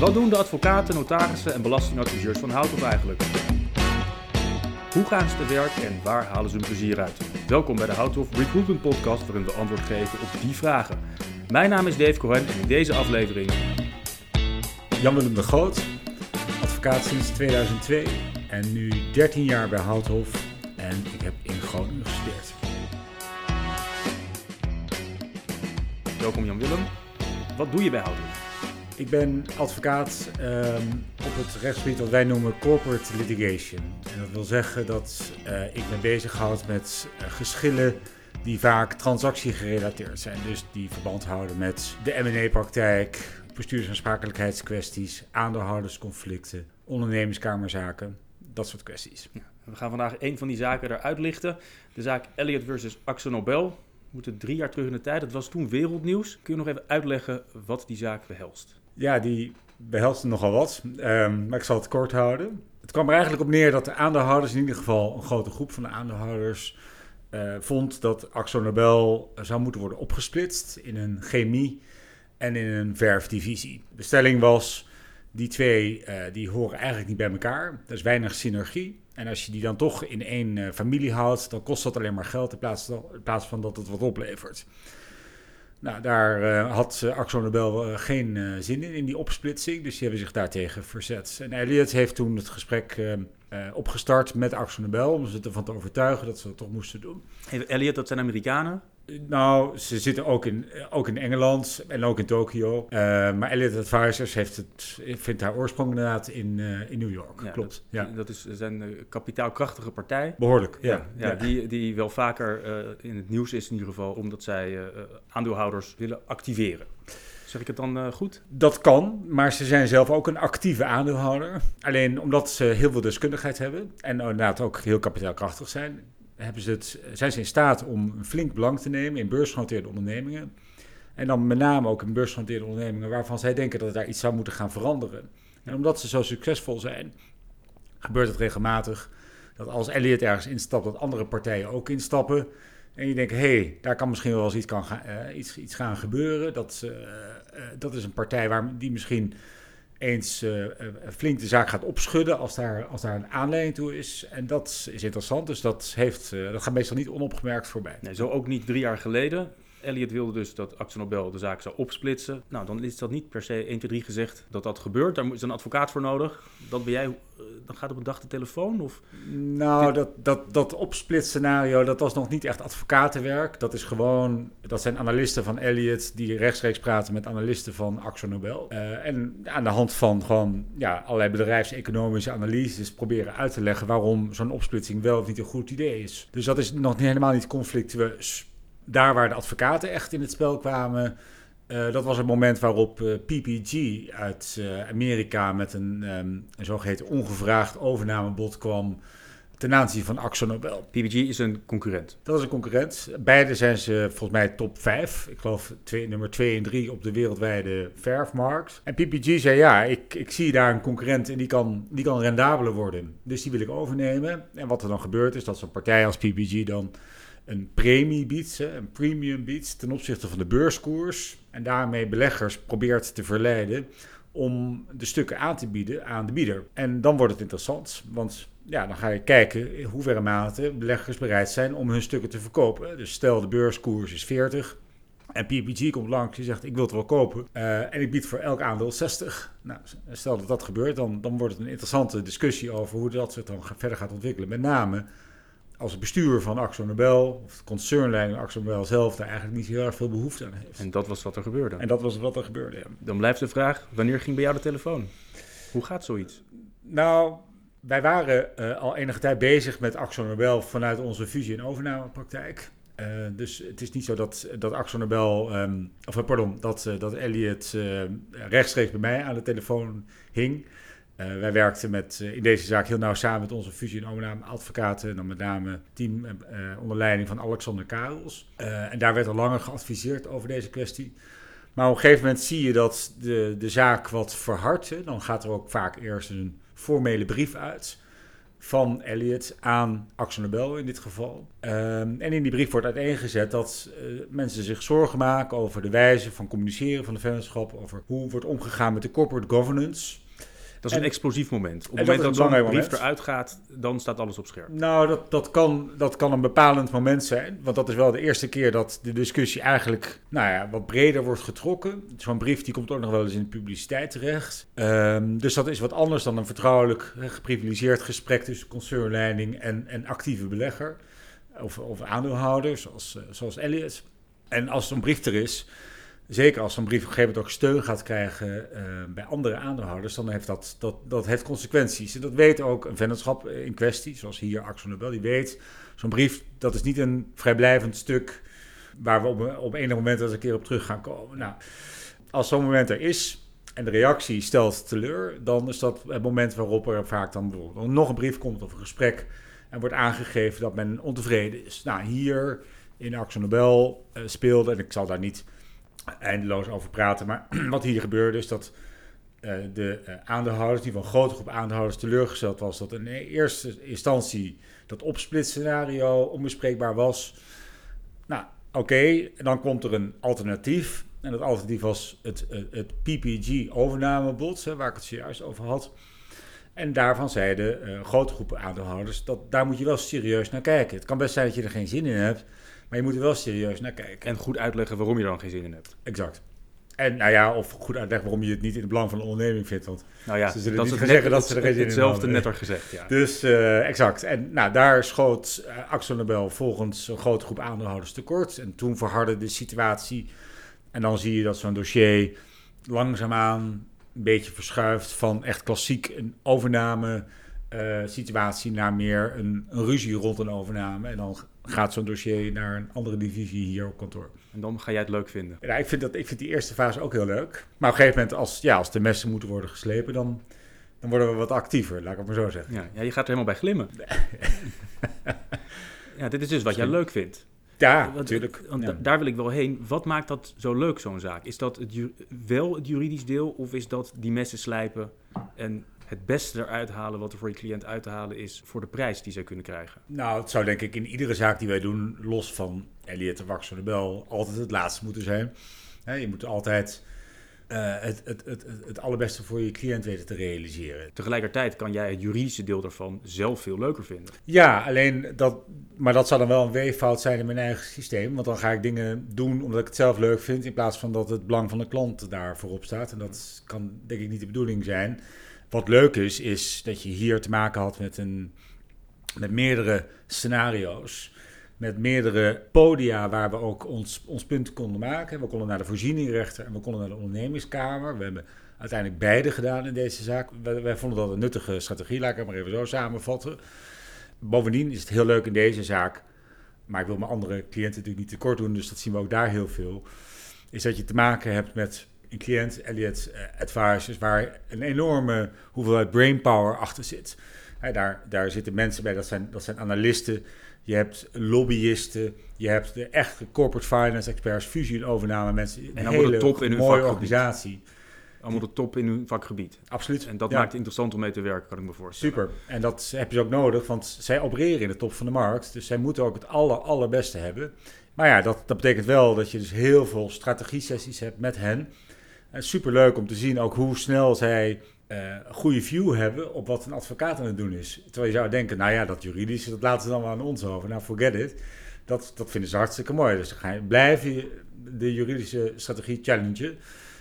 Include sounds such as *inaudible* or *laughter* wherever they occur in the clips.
Wat doen de advocaten, notarissen en belastingadviseurs van Houthof eigenlijk? Hoe gaan ze te werk en waar halen ze hun plezier uit? Welkom bij de Houthof Recruitment Podcast, waarin we antwoord geven op die vragen. Mijn naam is Dave Cohen en in deze aflevering... Jan-Willem de Groot, advocaat sinds 2002 en nu 13 jaar bij Houthof en ik heb in Groningen gestudeerd. Welkom Jan-Willem. Wat doe je bij Houthof? Ik ben advocaat um, op het rechtsgebied wat wij noemen corporate litigation. En dat wil zeggen dat uh, ik me bezighoud met uh, geschillen die vaak transactiegerelateerd zijn. Dus die verband houden met de M&A-praktijk, bestuursaansprakelijkheidskwesties, aandeelhoudersconflicten, ondernemingskamerzaken, dat soort kwesties. We gaan vandaag een van die zaken eruit lichten. De zaak Elliot versus Axel Nobel. We moeten drie jaar terug in de tijd. Dat was toen wereldnieuws. Kun je nog even uitleggen wat die zaak behelst? Ja, die behelst nogal wat, um, maar ik zal het kort houden. Het kwam er eigenlijk op neer dat de aandeelhouders, in ieder geval een grote groep van de aandeelhouders, uh, vond dat Axo Nobel zou moeten worden opgesplitst in een chemie en in een verfdivisie. De stelling was, die twee uh, die horen eigenlijk niet bij elkaar. Er is weinig synergie. En als je die dan toch in één uh, familie houdt, dan kost dat alleen maar geld in plaats van dat het wat oplevert. Nou, daar uh, had uh, Axel Nobel uh, geen zin in, in die opsplitsing. Dus die hebben zich daartegen verzet. En Elliot heeft toen het gesprek opgestart met Axel Nobel... om ze ervan te overtuigen dat ze dat toch moesten doen. Elliot, dat zijn Amerikanen? Nou, ze zitten ook in, ook in Engeland en ook in Tokio. Uh, maar Elliot Advisors heeft het, vindt haar oorsprong inderdaad in, uh, in New York. Ja, Klopt. Dat, ja. dat is zijn een kapitaalkrachtige partij. Behoorlijk, ja. ja, ja. Die, die wel vaker uh, in het nieuws is in ieder geval, omdat zij aandeelhouders willen activeren. Zeg ik het dan uh, goed? Dat kan, maar ze zijn zelf ook een actieve aandeelhouder. Alleen omdat ze heel veel deskundigheid hebben en inderdaad ook heel kapitaalkrachtig zijn, hebben ze het, zijn ze in staat om een flink belang te nemen in beursgenoteerde ondernemingen. En dan met name ook in beursgenoteerde ondernemingen waarvan zij denken dat daar iets zou moeten gaan veranderen. En omdat ze zo succesvol zijn, gebeurt het regelmatig dat als Elliot ergens instapt, dat andere partijen ook instappen. En je denkt, hé, hey, daar kan misschien wel eens iets, kan gaan, uh, iets, iets gaan gebeuren. Dat, uh, uh, dat is een partij waar die misschien eens uh, flink de zaak gaat opschudden als daar, als daar een aanleiding toe is. En dat is interessant, dus dat, heeft, uh, dat gaat meestal niet onopgemerkt voorbij. Nee, zo ook niet drie jaar geleden. Elliot wilde dus dat Axel Nobel de zaak zou opsplitsen. Nou, dan is dat niet per se 1, 2, 3 gezegd dat dat gebeurt. Daar is een advocaat voor nodig. Dat ben jij, dan gaat op een dag de telefoon? Of? Nou, dat, dat, dat opsplitscenario, dat was nog niet echt advocatenwerk. Dat is gewoon, dat zijn analisten van Elliot die rechtstreeks praten met analisten van Axel Nobel. Uh, en aan de hand van gewoon ja, allerlei bedrijfseconomische analyses proberen uit te leggen waarom zo'n opsplitsing wel of niet een goed idee is. Dus dat is nog helemaal niet conflictueus daar waar de advocaten echt in het spel kwamen, uh, dat was het moment waarop uh, PPG uit uh, Amerika met een, um, een zogeheten ongevraagd overnamebod kwam ten aanzien van Axo Nobel. PPG is een concurrent. Dat is een concurrent. Beide zijn ze volgens mij top 5. Ik geloof twee, nummer 2 en 3 op de wereldwijde verfmarkt. En PPG zei ja, ik, ik zie daar een concurrent en die kan, die kan rendabeler worden. Dus die wil ik overnemen. En wat er dan gebeurt is dat zo'n partij als PPG dan een premie biedt, een premium biedt ten opzichte van de beurskoers. En daarmee beleggers probeert te verleiden om de stukken aan te bieden aan de bieder. En dan wordt het interessant, want ja, dan ga je kijken in hoeverre mate beleggers bereid zijn om hun stukken te verkopen. Dus stel de beurskoers is 40 en PPG komt langs die zegt ik wil het wel kopen uh, en ik bied voor elk aandeel 60. Nou, stel dat dat gebeurt, dan, dan wordt het een interessante discussie over hoe dat zich dan verder gaat ontwikkelen. Met name als het bestuur van Axo Nobel, of de concernleiding Axo Nobel zelf, daar eigenlijk niet heel erg veel behoefte aan heeft. En dat was wat er gebeurde. En dat was wat er gebeurde, ja. Dan blijft de vraag, wanneer ging bij jou de telefoon? Hoe gaat zoiets? Nou, wij waren uh, al enige tijd bezig met Axo Nobel vanuit onze fusie- en overnamepraktijk. Uh, dus het is niet zo dat, dat Axo Nobel, um, of pardon, dat, uh, dat Elliot rechtstreeks bij mij aan de telefoon hing. Uh, wij werkten met, uh, in deze zaak heel nauw samen met onze fusie- en overname-advocaten. En dan met name team uh, onder leiding van Alexander Karels. en daar werd al langer geadviseerd over deze kwestie. Maar op een gegeven moment zie je dat de, de zaak wat verhardt. Dan gaat er ook vaak eerst een formele brief uit. van Elliot aan Axel Nobel in dit geval. Ehm, en in die brief wordt uiteengezet dat mensen zich zorgen maken over de wijze van communiceren van de vennootschap, over hoe wordt omgegaan met de corporate governance. Dat is een explosief moment. Op het moment dat, zo'n brief eruit gaat, dan staat alles op scherp. Nou, dat, dat, kan, dat kan een bepalend moment zijn. Want dat is wel de eerste keer dat de discussie eigenlijk nou ja, wat breder wordt getrokken. Zo'n brief die komt ook nog wel eens in de publiciteit terecht. Um, dus dat is wat anders dan een vertrouwelijk geprivilegeerd gesprek tussen concernleiding en, en actieve belegger. Of, of aandeelhouder, zoals, uh, zoals Elliot. En als zo'n brief er is, zeker als zo'n brief op een gegeven moment ook steun gaat krijgen uh, bij andere aandeelhouders, dan heeft dat, dat, dat heeft consequenties. En dat weet ook een vennootschap in kwestie, zoals hier Axel Nobel, die weet, zo'n brief, dat is niet een vrijblijvend stuk waar we op, op enig moment eens een keer op terug gaan komen. Nou, als zo'n moment er is en de reactie stelt teleur, dan is dat het moment waarop er vaak dan bijvoorbeeld nog een brief komt of een gesprek en wordt aangegeven dat men ontevreden is. Nou, hier in Axel Nobel uh, speelde, en ik zal daar niet eindeloos over praten. Maar *clears throat* wat hier gebeurde is dat uh, de uh, aandeelhouders, die van grote groep aandeelhouders teleurgesteld was, dat in eerste instantie dat opsplitscenario onbespreekbaar was. Nou, oké, dan komt er een alternatief. En dat alternatief was het, het, het PPG-overnamebod, waar ik het zojuist over had. En daarvan zeiden grote groepen aandeelhouders dat daar moet je wel serieus naar kijken. Het kan best zijn dat je er geen zin in hebt, maar je moet er wel serieus naar kijken. En goed uitleggen waarom je er dan geen zin in hebt. Exact. En nou ja, of goed uitleggen waarom je het niet in het belang van de onderneming vindt. Want nou ja, ze zullen dat niet gaan zeggen dat ze er geen zin in hebben. Hetzelfde netter gezegd, ja. Dus uh, exact. En nou, daar schoot uh, Axel Nobel volgens een grote groep aandeelhouders tekort. En toen verhardde de situatie. En dan zie je dat zo'n dossier langzaamaan een beetje verschuift van echt klassiek een overname uh, situatie naar meer een, een, ruzie rond een overname. En dan gaat zo'n dossier naar een andere divisie hier op kantoor. En dan ga jij het leuk vinden? Ja, ik vind, dat, ik vind die eerste fase ook heel leuk. Maar op een gegeven moment, als, ja, als de messen moeten worden geslepen, dan, dan worden we wat actiever, laat ik het maar zo zeggen. Ja, ja je gaat er helemaal bij glimmen. ja, dit is dus wat jij leuk vindt. Ja, natuurlijk. Want ja. daar wil ik wel heen. Wat maakt dat zo leuk, zo'n zaak? Is dat het, wel het juridisch deel of is dat die messen slijpen en het beste eruit halen wat er voor je cliënt uit te halen is voor de prijs die zij kunnen krijgen? Nou, het zou denk ik in iedere zaak die wij doen, los van Elliot de Wax van de Bel, altijd het laatste moeten zijn. je moet altijd uh, het, het, het, het allerbeste voor je cliënt weten te realiseren. Tegelijkertijd kan jij het juridische deel daarvan zelf veel leuker vinden. Ja, alleen dat, maar dat zou dan wel een weeffout zijn in mijn eigen systeem. Want dan ga ik dingen doen omdat ik het zelf leuk vind, in plaats van dat het belang van de klant daar voorop staat. En dat kan denk ik niet de bedoeling zijn. Wat leuk is, is dat je hier te maken had met, een, met meerdere scenario's. Met meerdere podia waar we ook ons, ons punt konden maken. We konden naar de voorzieningrechter en we konden naar de ondernemingskamer. We hebben uiteindelijk beide gedaan in deze zaak. Wij, wij vonden dat een nuttige strategie, laat ik het maar even zo samenvatten. Bovendien is het heel leuk in deze zaak, maar ik wil mijn andere cliënten natuurlijk niet tekort doen, dus dat zien we ook daar heel veel. Is dat je te maken hebt met een cliënt, Elliot Advisors, waar een enorme hoeveelheid brainpower achter zit. daar, daar zitten mensen bij, dat zijn, dat zijn analisten, je hebt lobbyisten, je hebt de echte corporate finance experts, fusie en overname mensen. Een en hele de top in hun mooie vakgebied. organisatie. Allemaal de top in hun vakgebied. Absoluut. En dat Ja. maakt het interessant om mee te werken, kan ik me voorstellen. Super. En dat heb je ook nodig, want zij opereren in de top van de markt. Dus zij moeten ook het aller, allerbeste hebben. Maar ja, dat, dat betekent wel dat je dus heel veel strategie-sessies hebt met hen. En super leuk om te zien ook hoe snel zij eh, goede view hebben op wat een advocaat aan het doen is. Terwijl je zou denken, nou ja, dat juridische, dat laten ze dan wel aan ons over. Nou, forget it. Dat, dat vinden ze hartstikke mooi. Dus dan ga blijf je de juridische strategie challengen.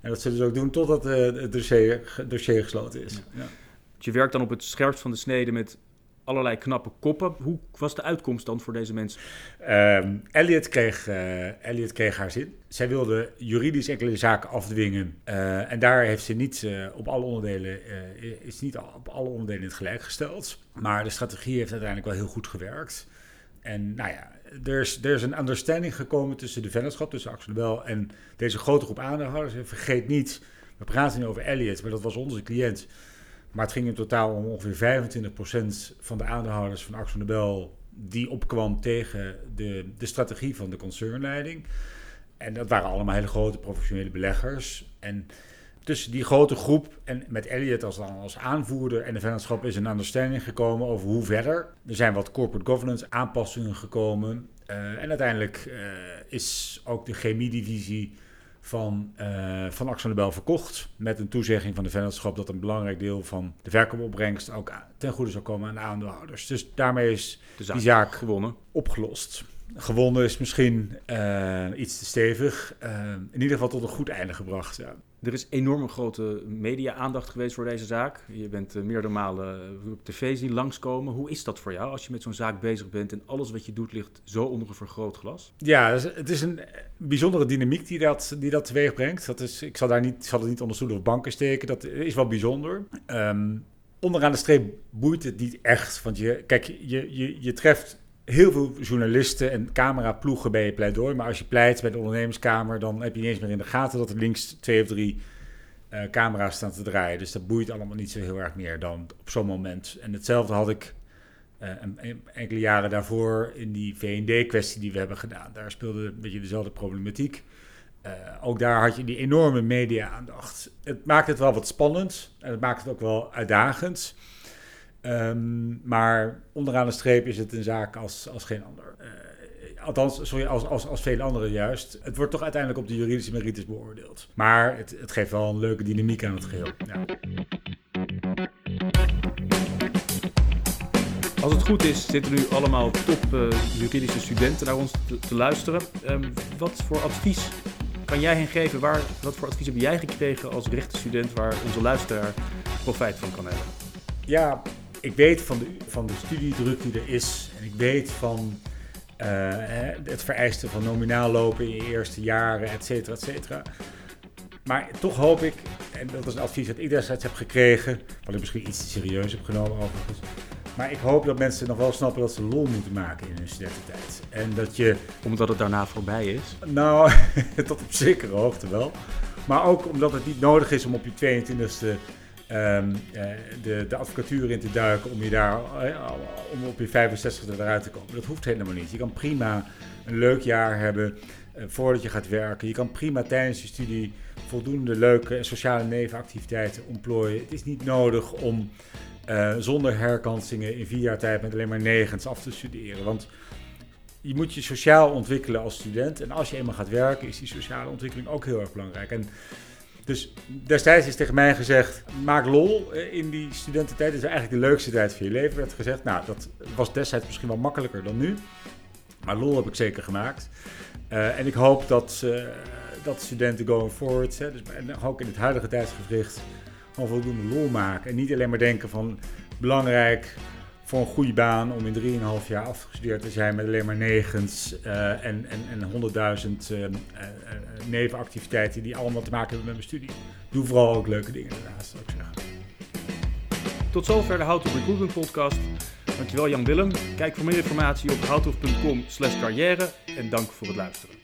En dat zullen ze ook doen totdat eh, het dossier, dossier gesloten is. Ja. Je werkt dan op het scherpst van de snede met allerlei knappe koppen. Hoe was de uitkomst dan voor deze mensen? Ehm, Elliot, kreeg, eh, Elliot kreeg haar zin. Zij wilde juridisch enkele zaken afdwingen. Eh, en daar heeft ze niet eh, op alle onderdelen, is niet op alle onderdelen het gelijk gesteld. Maar de strategie heeft uiteindelijk wel heel goed gewerkt. En nou ja, er is, er is een understanding gekomen tussen de vennootschap, tussen Axel Bel en deze grote groep aandeelhouders. Vergeet niet, we praten nu over Elliot, maar dat was onze cliënt. Maar het ging in totaal om ongeveer 25% van de aandeelhouders van Axel Nobel die opkwam tegen de, de strategie van de concernleiding. En dat waren allemaal hele grote professionele beleggers. En tussen die grote groep en met Elliot als, als aanvoerder en de vennootschap is een understanding gekomen over hoe verder. Er zijn wat corporate governance aanpassingen gekomen. en uiteindelijk is ook de chemiedivisie van, uh, van Axel Nobel verkocht. Met een toezegging van de vennootschap dat een belangrijk deel van de verkoopopbrengst ook ten goede zou komen aan de aandeelhouders. Dus daarmee is die zaak gewonnen. opgelost. Gewonnen is misschien uh, iets te stevig. Uh, in ieder geval tot een goed einde gebracht. Ja. Er is enorm grote media-aandacht geweest voor deze zaak. Je bent uh, meerdere malen op tv zien langskomen. Hoe is dat voor jou als je met zo'n zaak bezig bent en alles wat je doet ligt zo onder een vergrootglas? Ja, het is een bijzondere dynamiek die dat, die dat teweeg brengt. Dat is, ik zal daar niet, zal het niet onder stoelen of banken steken. Dat is wel bijzonder. Um, onderaan de streep boeit het niet echt. Want je, kijk, je, je, je treft heel veel journalisten en cameraploegen bij je pleidooi. Maar als je pleit bij de ondernemerskamer, dan heb je niet eens meer in de gaten dat er links twee of drie uh, camera's staan te draaien. Dus dat boeit allemaal niet zo heel erg meer dan op zo'n moment. En hetzelfde had ik uh, enkele jaren daarvoor in die VND-kwestie die we hebben gedaan. Daar speelde een beetje dezelfde problematiek. Uh, ook daar had je die enorme media-aandacht. Het maakt het wel wat spannend en het maakt het ook wel uitdagend. Um, maar onderaan de streep is het een zaak als, als geen ander. Uh, althans, sorry, als, als, als vele anderen juist. Het wordt toch uiteindelijk op de juridische merites beoordeeld. Maar het, het geeft wel een leuke dynamiek aan het geheel. Ja. Als het goed is, zitten nu allemaal top uh, juridische studenten naar ons te, te luisteren. Um, wat voor advies kan jij hen geven? Waar, wat voor advies heb jij gekregen als rechtenstudent waar onze luisteraar profijt van kan hebben? Ja, ik weet van de, van de studiedruk die er is. En ik weet van uh, het vereisten van nominaal lopen in je eerste jaren, et cetera, et cetera. Maar toch hoop ik, en dat is een advies dat ik destijds heb gekregen, wat ik misschien iets te serieus heb genomen overigens. Maar ik hoop dat mensen nog wel snappen dat ze lol moeten maken in hun studententijd. En dat je... Omdat het daarna voorbij is? Nou, *laughs* tot op zekere hoogte wel. Maar ook omdat het niet nodig is om op je 22e um, de, de advocatuur in te duiken om, je daar, uh, om op je 65 eruit te komen. Dat hoeft helemaal niet. Je kan prima een leuk jaar hebben uh, voordat je gaat werken. Je kan prima tijdens je studie voldoende leuke sociale nevenactiviteiten ontplooien. Het is niet nodig om zonder herkansingen in vier jaar tijd met alleen maar negens af te studeren. Want je moet je sociaal ontwikkelen als student. En als je eenmaal gaat werken, is die sociale ontwikkeling ook heel erg belangrijk. En dus destijds is tegen mij gezegd: maak lol in die studententijd. Dat is eigenlijk de leukste tijd van je leven, werd gezegd. Nou, dat was destijds misschien wel makkelijker dan nu. Maar lol heb ik zeker gemaakt. Uh, en ik hoop dat, uh, dat studenten going forward, hè, dus ook in het huidige tijdsgevricht, gewoon voldoende lol maken. En niet alleen maar denken van belangrijk voor een goede baan om in 3,5 jaar afgestudeerd te zijn met alleen maar negens uh, en, en, en 100.000 uh, uh, nevenactiviteiten die allemaal te maken hebben met mijn studie. Doe vooral ook leuke dingen daarnaast, zou ik zeggen. Tot zover de How to Recruitment podcast. Dankjewel Jan Willem. Kijk voor meer informatie op houtof.com slash carrière en dank voor het luisteren.